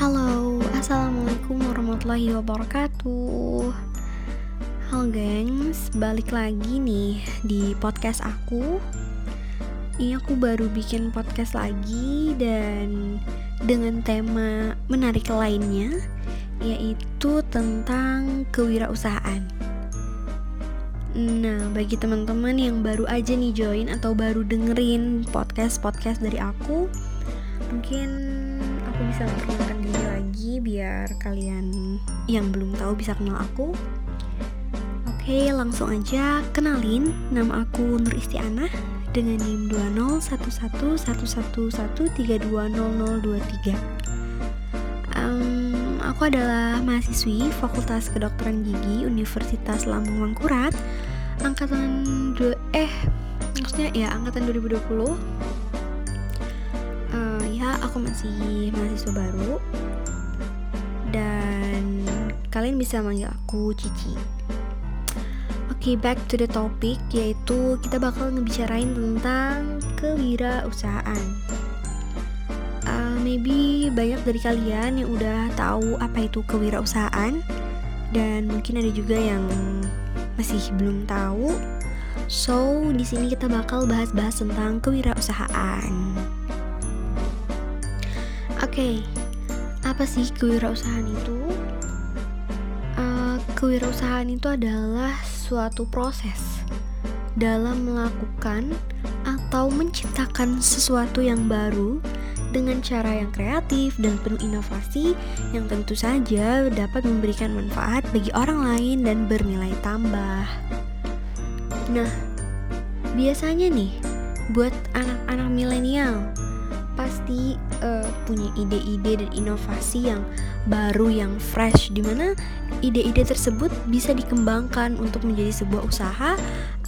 Halo, Assalamualaikum warahmatullahi wabarakatuh. Halo gengs, balik lagi nih di podcast aku. Ini aku baru bikin podcast lagi dan dengan tema menarik lainnya Yaitu tentang kewirausahaan. Nah, bagi teman-teman yang baru aja nih join atau baru dengerin podcast-podcast dari aku Mungkin aku bisa memperkenalkan diri lagi biar kalian yang belum tahu bisa kenal aku. Oke, langsung aja kenalin. Nama aku Nur Istiana dengan NIM 2011111320023. Um, aku adalah mahasiswi Fakultas Kedokteran Gigi Universitas Lambung Mangkurat. Angkatan eh maksudnya ya angkatan 2020 uh, ya aku masih mahasiswa baru dan kalian bisa manggil aku Cici Oke, okay, back to the topic yaitu kita bakal ngebicarain tentang kewirausahaan. Uh, maybe banyak dari kalian yang udah tahu apa itu kewirausahaan dan mungkin ada juga yang masih belum tahu. So, di sini kita bakal bahas-bahas tentang kewirausahaan. Okay, apa sih kewirausahaan itu? Uh, kewirausahaan itu adalah suatu proses dalam melakukan atau menciptakan sesuatu yang baru dengan cara yang kreatif dan penuh inovasi yang tentu saja dapat memberikan manfaat bagi orang lain dan bernilai tambah. Nah, biasanya nih buat anak-anak milenial pasti uh, punya ide-ide dan inovasi yang baru yang fresh di mana ide-ide tersebut bisa dikembangkan untuk menjadi sebuah usaha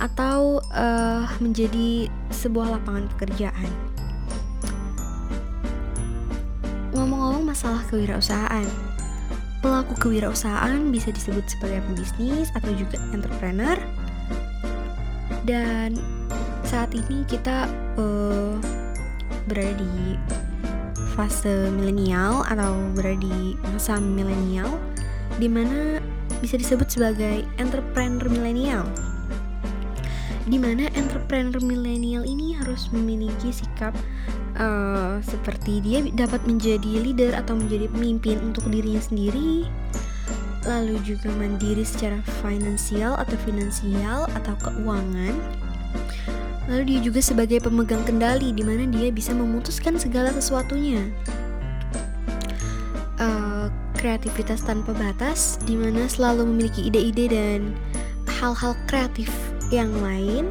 atau uh, menjadi sebuah lapangan pekerjaan. Ngomong-ngomong masalah kewirausahaan, pelaku kewirausahaan bisa disebut sebagai pebisnis atau juga entrepreneur. Dan saat ini kita uh, berada di fase milenial atau berada di masa milenial di mana bisa disebut sebagai entrepreneur milenial. Di mana entrepreneur milenial ini harus memiliki sikap uh, seperti dia dapat menjadi leader atau menjadi pemimpin untuk dirinya sendiri lalu juga mandiri secara finansial atau finansial atau keuangan Lalu dia juga sebagai pemegang kendali di mana dia bisa memutuskan segala sesuatunya. Uh, kreativitas tanpa batas di mana selalu memiliki ide-ide dan hal-hal kreatif yang lain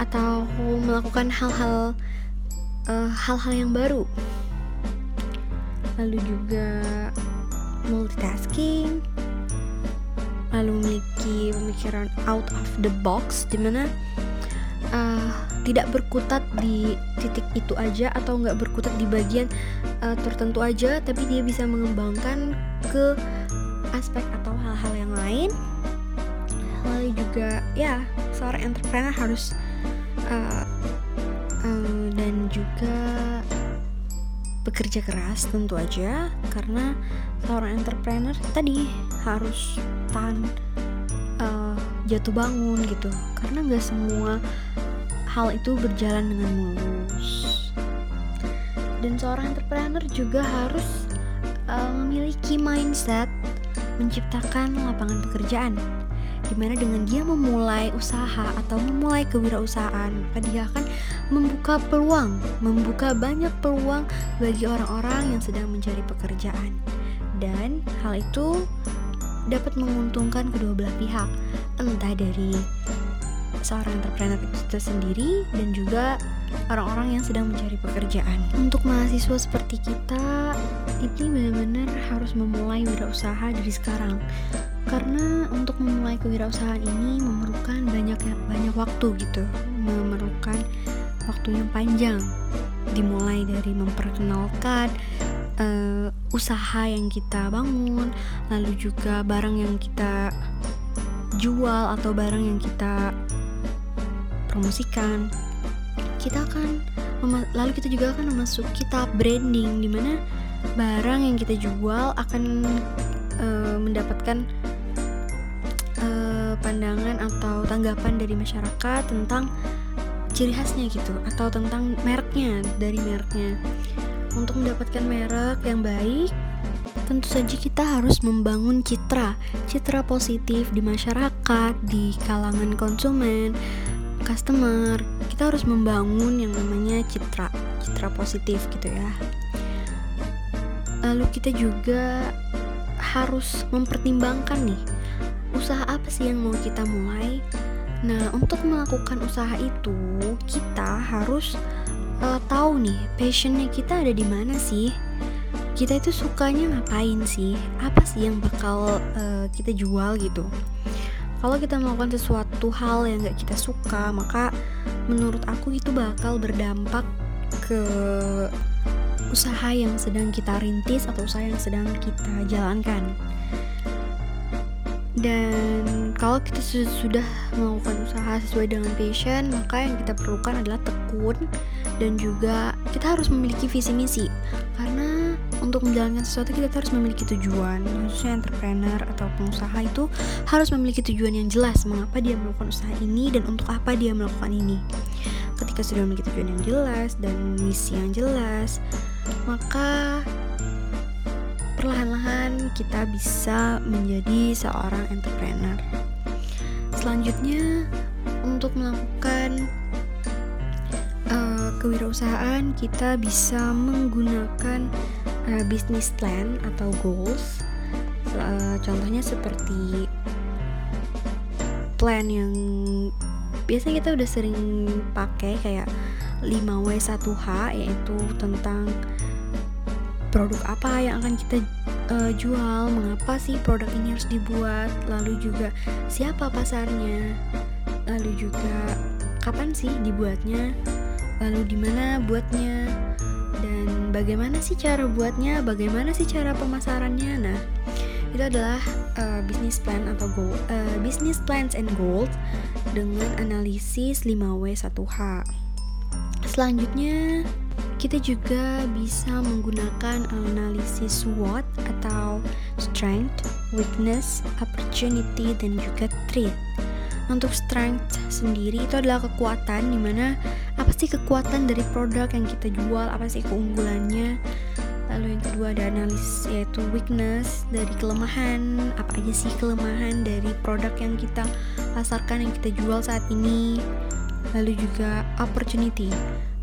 atau melakukan hal-hal uh, hal-hal yang baru. Lalu juga multitasking, lalu memiliki pemikiran out of the box di mana uh, tidak berkutat di titik itu aja atau nggak berkutat di bagian uh, tertentu aja tapi dia bisa mengembangkan ke aspek atau hal-hal yang lain. Lalu juga ya seorang entrepreneur harus uh, uh, dan juga bekerja keras tentu aja karena seorang entrepreneur tadi harus tahan uh, jatuh bangun gitu. Karena nggak semua hal itu berjalan dengan mulus. Dan seorang entrepreneur juga harus uh, memiliki mindset menciptakan lapangan pekerjaan di mana dengan dia memulai usaha atau memulai kewirausahaan maka dia akan membuka peluang membuka banyak peluang bagi orang-orang yang sedang mencari pekerjaan dan hal itu dapat menguntungkan kedua belah pihak entah dari seorang entrepreneur itu sendiri dan juga orang-orang yang sedang mencari pekerjaan. Untuk mahasiswa seperti kita, ini benar-benar harus memulai wirausaha dari sekarang. Karena untuk memulai kewirausahaan ini memerlukan banyak banyak waktu gitu, memerlukan waktu yang panjang. Dimulai dari memperkenalkan uh, usaha yang kita bangun, lalu juga barang yang kita jual atau barang yang kita promosikan kita akan lalu kita juga akan memasuki tahap branding di mana barang yang kita jual akan uh, mendapatkan uh, pandangan atau tanggapan dari masyarakat tentang ciri khasnya gitu atau tentang mereknya dari mereknya. Untuk mendapatkan merek yang baik tentu saja kita harus membangun citra citra positif di masyarakat di kalangan konsumen customer. Kita harus membangun yang namanya citra citra positif gitu ya. Lalu kita juga harus mempertimbangkan nih usaha apa sih yang mau kita mulai? Nah untuk melakukan usaha itu kita harus uh, tahu nih passionnya kita ada di mana sih? Kita itu sukanya ngapain sih? Apa sih yang bakal uh, kita jual gitu kalau kita melakukan sesuatu hal yang gak kita suka maka menurut aku itu bakal berdampak ke usaha yang sedang kita rintis atau usaha yang sedang kita jalankan. Dan kalau kita sudah melakukan usaha sesuai dengan passion maka yang kita perlukan adalah tekun dan juga kita harus memiliki visi misi. Karena untuk menjalankan sesuatu kita harus memiliki tujuan. Khususnya entrepreneur atau pengusaha itu harus memiliki tujuan yang jelas mengapa dia melakukan usaha ini dan untuk apa dia melakukan ini. Ketika sudah memiliki tujuan yang jelas dan misi yang jelas maka perlahan-lahan kita bisa menjadi seorang entrepreneur. Selanjutnya untuk melakukan uh, kewirausahaan kita bisa menggunakan uh, business plan atau goals. Uh, contohnya seperti plan yang biasanya kita udah sering pakai kayak 5W1H yaitu tentang produk apa yang akan kita uh, jual, mengapa sih produk ini harus dibuat, lalu juga siapa pasarnya, lalu juga kapan sih dibuatnya, lalu di mana buatnya, dan bagaimana sih cara buatnya, bagaimana sih cara pemasarannya. Nah, itu adalah uh, business plan atau goal, uh, business plans and goals dengan analisis 5W1H. Selanjutnya, kita juga bisa menggunakan analisis SWOT atau strength, weakness, opportunity, dan juga threat. Untuk strength sendiri itu adalah kekuatan di mana apa sih kekuatan dari produk yang kita jual, apa sih keunggulannya. Lalu yang kedua ada analisis yaitu weakness dari kelemahan, apa aja sih kelemahan dari produk yang kita pasarkan yang kita jual saat ini. Lalu juga opportunity,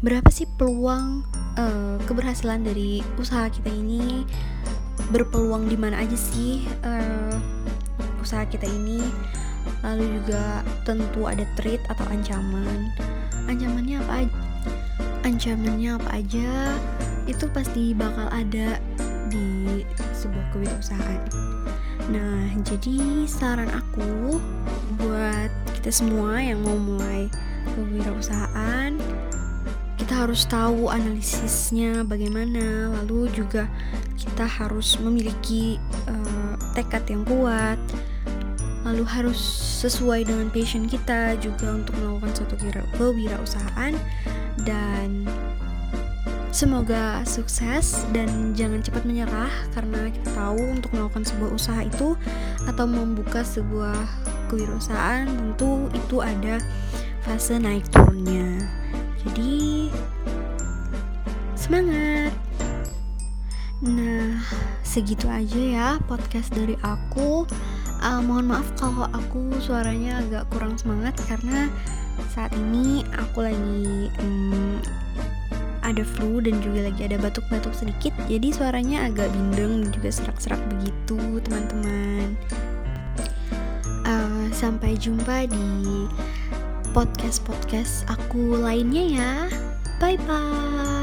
berapa sih peluang uh, keberhasilan dari usaha kita ini? Berpeluang di mana aja sih uh, usaha kita ini? Lalu juga tentu ada threat atau ancaman ancamannya apa aja ancamannya apa aja itu pasti bakal ada di sebuah kewirausahaan. Nah jadi saran aku buat kita semua yang mau mulai kewirausahaan kita harus tahu analisisnya bagaimana lalu juga kita harus memiliki uh, tekad yang kuat lalu harus sesuai dengan passion kita juga untuk melakukan suatu kewirausahaan dan Semoga sukses dan jangan cepat menyerah karena kita tahu untuk melakukan sebuah usaha itu atau membuka sebuah kewirausahaan tentu itu ada fase naik turunnya. Jadi semangat. Nah, segitu aja ya podcast dari aku uh, mohon maaf kalau aku suaranya agak kurang semangat karena saat ini aku lagi um, ada flu dan juga lagi ada batuk-batuk sedikit. Jadi suaranya agak bindeng dan juga serak-serak begitu teman-teman. Uh, sampai jumpa di podcast-podcast aku lainnya ya. Bye bye